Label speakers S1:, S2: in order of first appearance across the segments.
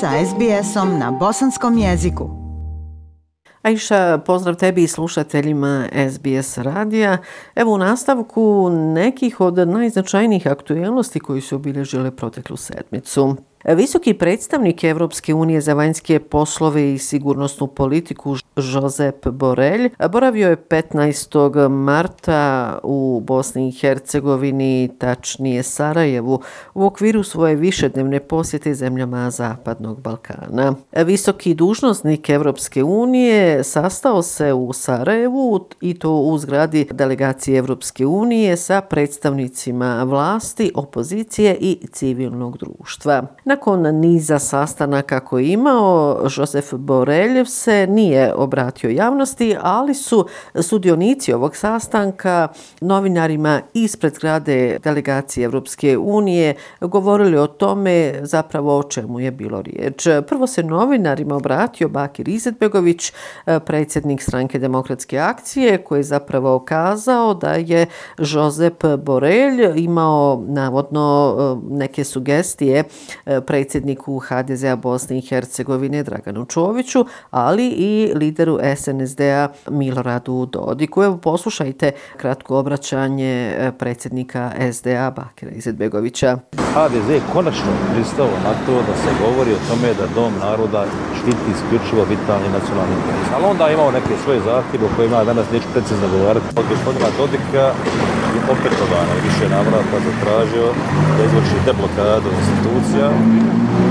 S1: sa SBS-om na bosanskom jeziku.
S2: Aisha, pozdrav tebi i slušateljima SBS radija. Evo u nastavku nekih od najznačajnijih aktuelnosti koji su obilježile proteklu sedmicu. Visoki predstavnik Evropske unije za vanjske poslove i sigurnosnu politiku Josep Borelj boravio je 15. marta u Bosni i Hercegovini, tačnije Sarajevu, u okviru svoje višednevne posjete zemljama Zapadnog Balkana. Visoki dužnosnik Evropske unije sastao se u Sarajevu i to u zgradi delegacije Evropske unije sa predstavnicima vlasti, opozicije i civilnog društva. Nakon niza sastanaka koji je imao, Josef Boreljev se nije obratio javnosti, ali su sudionici ovog sastanka novinarima ispred zgrade delegacije Evropske unije govorili o tome zapravo o čemu je bilo riječ. Prvo se novinarima obratio Bakir Izetbegović, predsjednik stranke demokratske akcije, koji je zapravo kazao da je Josep Borelj imao navodno e, neke sugestije e, predsjedniku HDZ-a Bosne i Hercegovine Draganu Čoviću, ali i lideru SNSD-a Miloradu Dodiku. Evo poslušajte kratko obraćanje e, predsjednika SDA Bakira Izetbegovića.
S3: HDZ je konačno pristao na to da se govori o tome da Dom naroda štiti isključivo vitalni nacionalni interes. Ali onda je imao neke svoje zahtjeve o kojima danas neću precizno govoriti. Od gospodina Dodika je opet odana više navrata zatražio da izvrši deblokadu institucija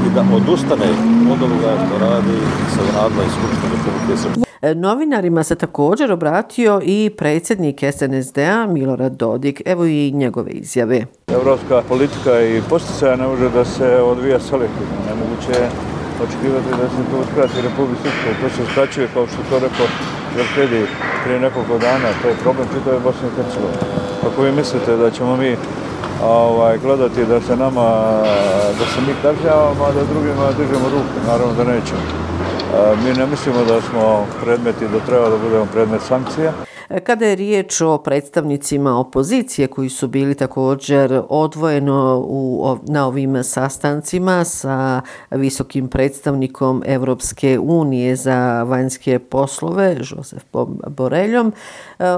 S3: i da odustane od ovoga što radi sa Vladla i Skupštine Republike Srpske.
S2: E, novinarima se također obratio i predsjednik SNSD-a Milorad Dodik. Evo i njegove izjave.
S4: Evropska politika i posticaja ne može da se odvija selektivno. Nemoguće je očekivati da se to uskrati Republike Srpske. To se skraćuje kao što to rekao Žarkedi prije nekoliko dana. To je problem čitave Bosne i Hercegovine. Pa Ako vi mislite da ćemo mi ovaj, gledati da se nama, da se mi kažnjavamo, a da drugima držimo ruke. Naravno da nećemo. Mi ne mislimo da smo predmeti, da treba da budemo predmet sankcija.
S2: Kada je riječ o predstavnicima opozicije koji su bili također odvojeno u, na ovim sastancima sa visokim predstavnikom Evropske unije za vanjske poslove, Josef Boreljom,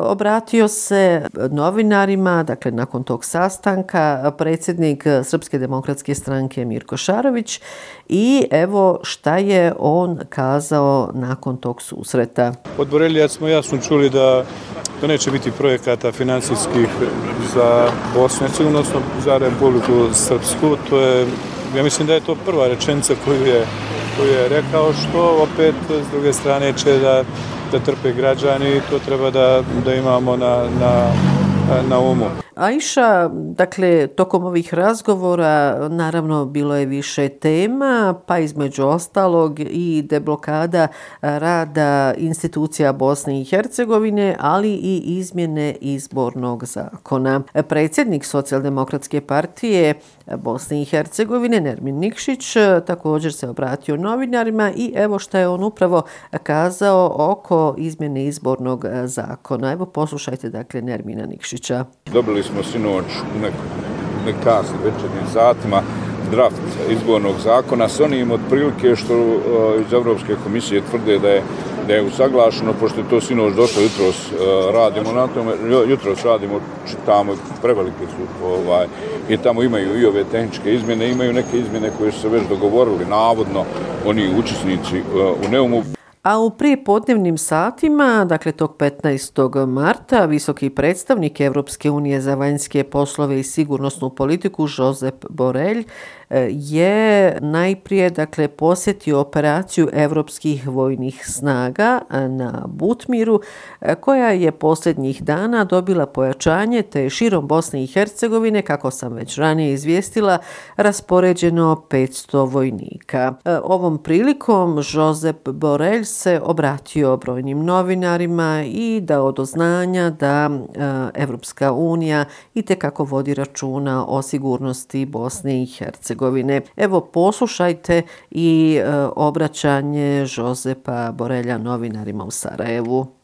S2: obratio se novinarima, dakle nakon tog sastanka, predsjednik Srpske demokratske stranke Mirko Šarović i evo šta je on kazao nakon tog susreta.
S4: Od Borelija smo jasno čuli da da neće biti projekata financijskih za Bosnu i odnosno za Republiku Srpsku. To je, ja mislim da je to prva rečenica koju je, koju je rekao, što opet s druge strane će da, da trpe građani i to treba da, da imamo na, na, na umu.
S2: Aisha, dakle, tokom ovih razgovora naravno bilo je više tema, pa između ostalog i deblokada rada institucija Bosne i Hercegovine, ali i izmjene izbornog zakona. Predsjednik socijaldemokratske partije Bosne i Hercegovine, Nermin Nikšić, e, također se obratio novinarima i evo šta je on upravo kazao oko izmjene izbornog e, zakona. Evo poslušajte dakle Nermina Nikšića.
S5: Dobili smo sinoć u nekasnim večernim satima draft izbornog zakona s onim otprilike što e, iz Evropske komisije tvrde da je da je usaglašeno, pošto je to sinoć došlo, jutros uh, radimo na tome, jutros radimo, čitamo, prevelike su ovaj, i tamo imaju i ove tehničke izmjene, imaju neke izmjene koje su se već dogovorili, navodno, oni učesnici uh, u Neumu.
S2: A u prijepodnevnim satima, dakle tog 15. marta, visoki predstavnik Evropske unije za vanjske poslove i sigurnosnu politiku Josep Borelj je najprije dakle posjetio operaciju evropskih vojnih snaga na Butmiru koja je posljednjih dana dobila pojačanje te širom Bosne i Hercegovine kako sam već ranije izvijestila raspoređeno 500 vojnika. Ovom prilikom Josep Borelj se obratio brojnim novinarima i dao do znanja da Evropska unija i kako vodi računa o sigurnosti Bosne i Hercegovine. Hercegovine. Evo, poslušajte i e, obraćanje Žozepa Borelja novinarima u Sarajevu.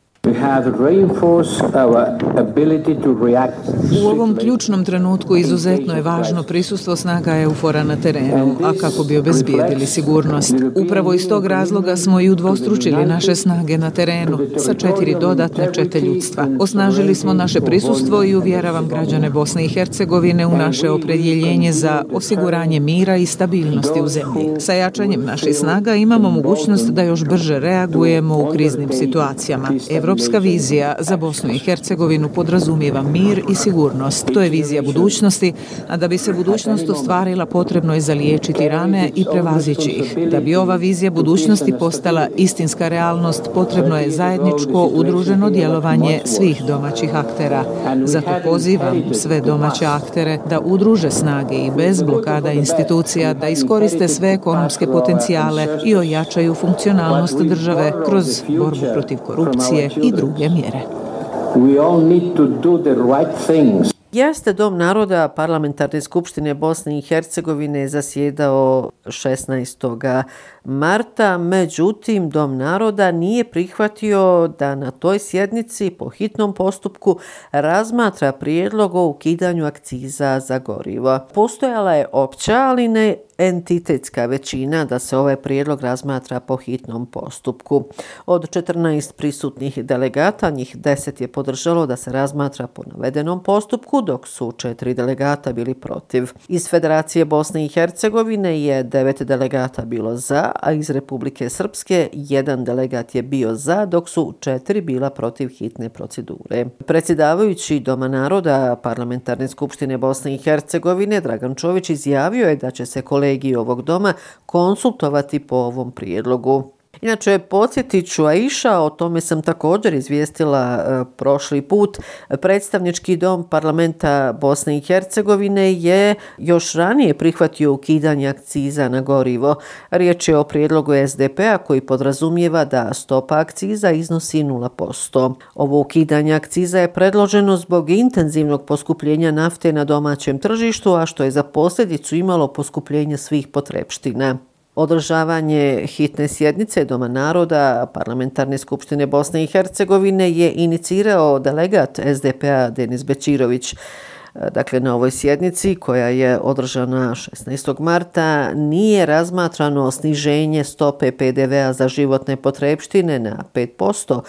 S6: U ovom ključnom trenutku izuzetno je važno prisustvo snaga EUFORA na terenu, a kako bi obezbijedili sigurnost. Upravo iz tog razloga smo i udvostručili naše snage na terenu sa četiri dodatne čete ljudstva. Osnažili smo naše prisustvo i uvjeravam građane Bosne i Hercegovine u naše opredjeljenje za osiguranje mira i stabilnosti u zemlji. Sa jačanjem naših snaga imamo mogućnost da još brže reagujemo u kriznim situacijama. Evropska vizija za Bosnu i Hercegovinu podrazumijeva mir i sigurnost. To je vizija budućnosti, a da bi se budućnost ostvarila potrebno je zaliječiti rane i prevazići ih. Da bi ova vizija budućnosti postala istinska realnost, potrebno je zajedničko udruženo djelovanje svih domaćih aktera. Zato pozivam sve domaće aktere da udruže snage i bez blokada institucija da iskoriste sve ekonomske potencijale i ojačaju funkcionalnost države kroz borbu protiv korupcije i druge mjere.
S2: Jeste Dom naroda Parlamentarne skupštine Bosne i Hercegovine zasjedao 16. marta, međutim Dom naroda nije prihvatio da na toj sjednici po hitnom postupku razmatra prijedlog o ukidanju akciza za gorivo. Postojala je opća, ali ne entitetska većina da se ovaj prijedlog razmatra po hitnom postupku. Od 14 prisutnih delegata, njih 10 je podržalo da se razmatra po navedenom postupku, dok su četiri delegata bili protiv. Iz Federacije Bosne i Hercegovine je devet delegata bilo za, a iz Republike Srpske jedan delegat je bio za, dok su četiri bila protiv hitne procedure. Predsjedavajući Doma naroda Parlamentarne skupštine Bosne i Hercegovine, Dragan Čović izjavio je da će se kolegi ovog doma konsultovati po ovom prijedlogu. Inače, podsjetit ću Aisha, o tome sam također izvijestila e, prošli put. Predstavnički dom parlamenta Bosne i Hercegovine je još ranije prihvatio ukidanje akciza na gorivo. Riječ je o prijedlogu SDP-a koji podrazumijeva da stopa akciza iznosi 0%. Ovo ukidanje akciza je predloženo zbog intenzivnog poskupljenja nafte na domaćem tržištu, a što je za posljedicu imalo poskupljenje svih potrepština. Održavanje hitne sjednice Doma naroda Parlamentarne skupštine Bosne i Hercegovine je inicirao delegat SDP-a Denis Bečirović. Dakle, na ovoj sjednici koja je održana 16. marta nije razmatrano sniženje stope PDV-a za životne potrebštine na 5%,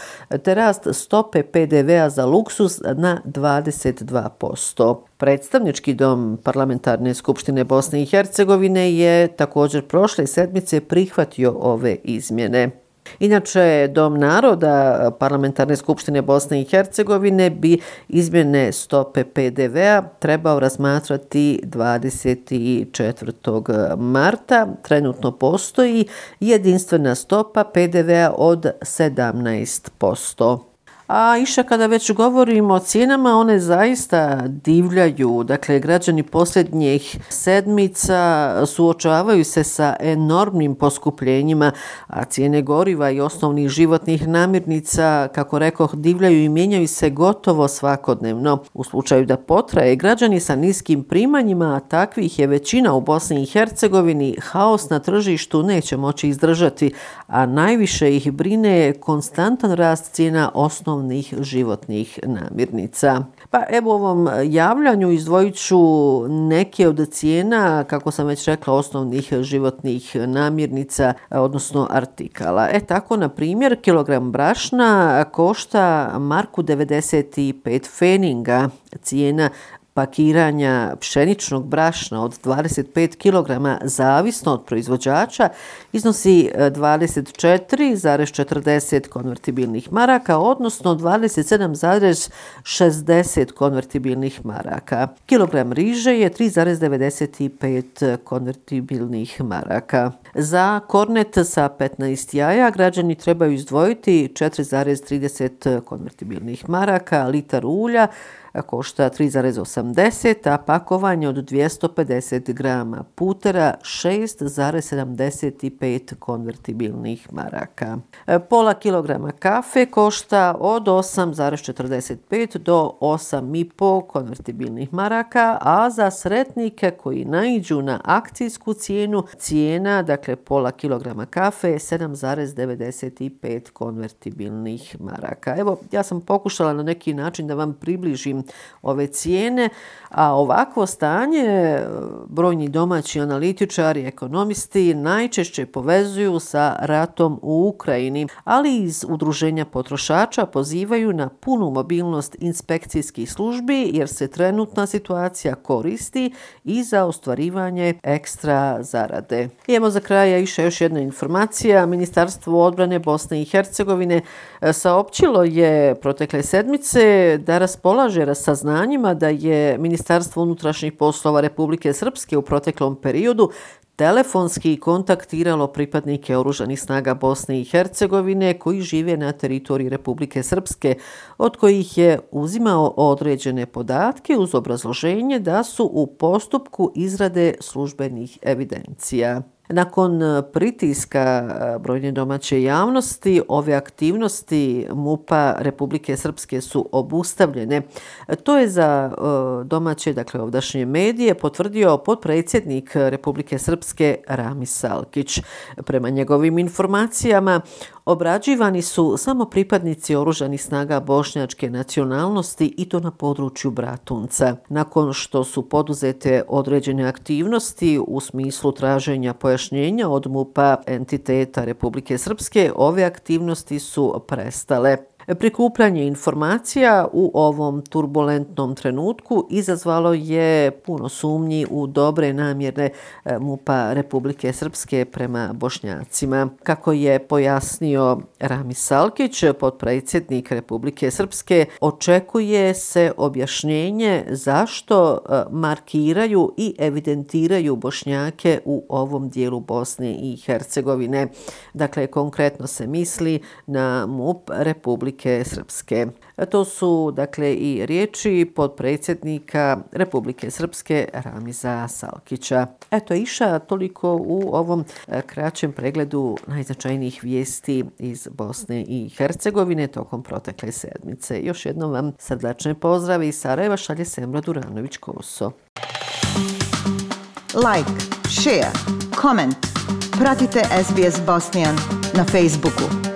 S2: te rast stope PDV-a za luksus na 22%. Predstavnički dom Parlamentarne skupštine Bosne i Hercegovine je također prošle sedmice prihvatio ove izmjene. Inače, Dom naroda Parlamentarne skupštine Bosne i Hercegovine bi izmjene stope PDV-a trebao razmatrati 24. marta. Trenutno postoji jedinstvena stopa PDV-a od 17%. A iša kada već govorimo o cijenama, one zaista divljaju. Dakle, građani posljednjih sedmica suočavaju se sa enormnim poskupljenjima, a cijene goriva i osnovnih životnih namirnica, kako rekoh, divljaju i mijenjaju se gotovo svakodnevno. U slučaju da potraje, građani sa niskim primanjima, a takvih je većina u Bosni i Hercegovini, haos na tržištu neće moći izdržati, a najviše ih brine konstantan rast cijena osnovnih osnovnih životnih namirnica. Pa evo ovom javljanju izdvojit ću neke od cijena, kako sam već rekla, osnovnih životnih namirnica, odnosno artikala. E tako, na primjer, kilogram brašna košta marku 95 feninga, cijena pakiranja pšeničnog brašna od 25 kg zavisno od proizvođača iznosi e, 24,40 konvertibilnih maraka, odnosno 27,60 konvertibilnih maraka. Kilogram riže je 3,95 konvertibilnih maraka. Za kornet sa 15 jaja građani trebaju izdvojiti 4,30 konvertibilnih maraka, litar ulja košta 3,80, a pakovanje od 250 grama putera 6,75 konvertibilnih maraka. Pola kilograma kafe košta od 8,45 do 8,5 konvertibilnih maraka, a za sretnike koji naiđu na akcijsku cijenu, cijena, dakle Dakle, pola kilograma kafe 7,95 konvertibilnih maraka. Evo, ja sam pokušala na neki način da vam približim ove cijene, a ovakvo stanje e, brojni domaći analitičari, ekonomisti najčešće povezuju sa ratom u Ukrajini, ali iz udruženja potrošača pozivaju na punu mobilnost inspekcijskih službi jer se trenutna situacija koristi i za ostvarivanje ekstra zarade. I evo za kraja iša još jedna informacija. Ministarstvo odbrane Bosne i Hercegovine e, saopćilo je protekle sedmice da raspolaže sa saznanjima da je Ministarstvo unutrašnjih poslova Republike Srpske u proteklom periodu telefonski kontaktiralo pripadnike oružanih snaga Bosne i Hercegovine koji žive na teritoriji Republike Srpske, od kojih je uzimao određene podatke uz obrazloženje da su u postupku izrade službenih evidencija. Nakon e, pritiska e, brojne domaće javnosti, ove aktivnosti MUPA Republike Srpske su obustavljene. To je za e, domaće, dakle ovdašnje medije, potvrdio podpredsjednik Republike Srpske Rami Salkić. Prema njegovim informacijama, Obrađivani su samo pripadnici oružanih snaga bošnjačke nacionalnosti i to na području Bratunca. Nakon što su poduzete određene aktivnosti u smislu traženja pojašnjenja od MUPA entiteta Republike Srpske, ove aktivnosti su prestale. Prikupljanje informacija u ovom turbulentnom trenutku izazvalo je puno sumnji u dobre namjerne e, MUPA Republike Srpske prema bošnjacima. Kako je pojasnio Rami Salkić, podpredsjednik Republike Srpske, očekuje se objašnjenje zašto e, markiraju i evidentiraju bošnjake u ovom dijelu Bosne i Hercegovine. Dakle, konkretno se misli na MUP Republike Republike Srpske. To su dakle i riječi podpredsjednika Republike Srpske Ramiza Salkića. Eto iša toliko u ovom e, kraćem pregledu najznačajnijih vijesti iz Bosne i Hercegovine tokom protekle sedmice. Još jednom vam srdačne pozdrave iz Sarajeva šalje Semra Duranović-Koso.
S1: Like, share, comment. Pratite SBS Bosnian na Facebooku.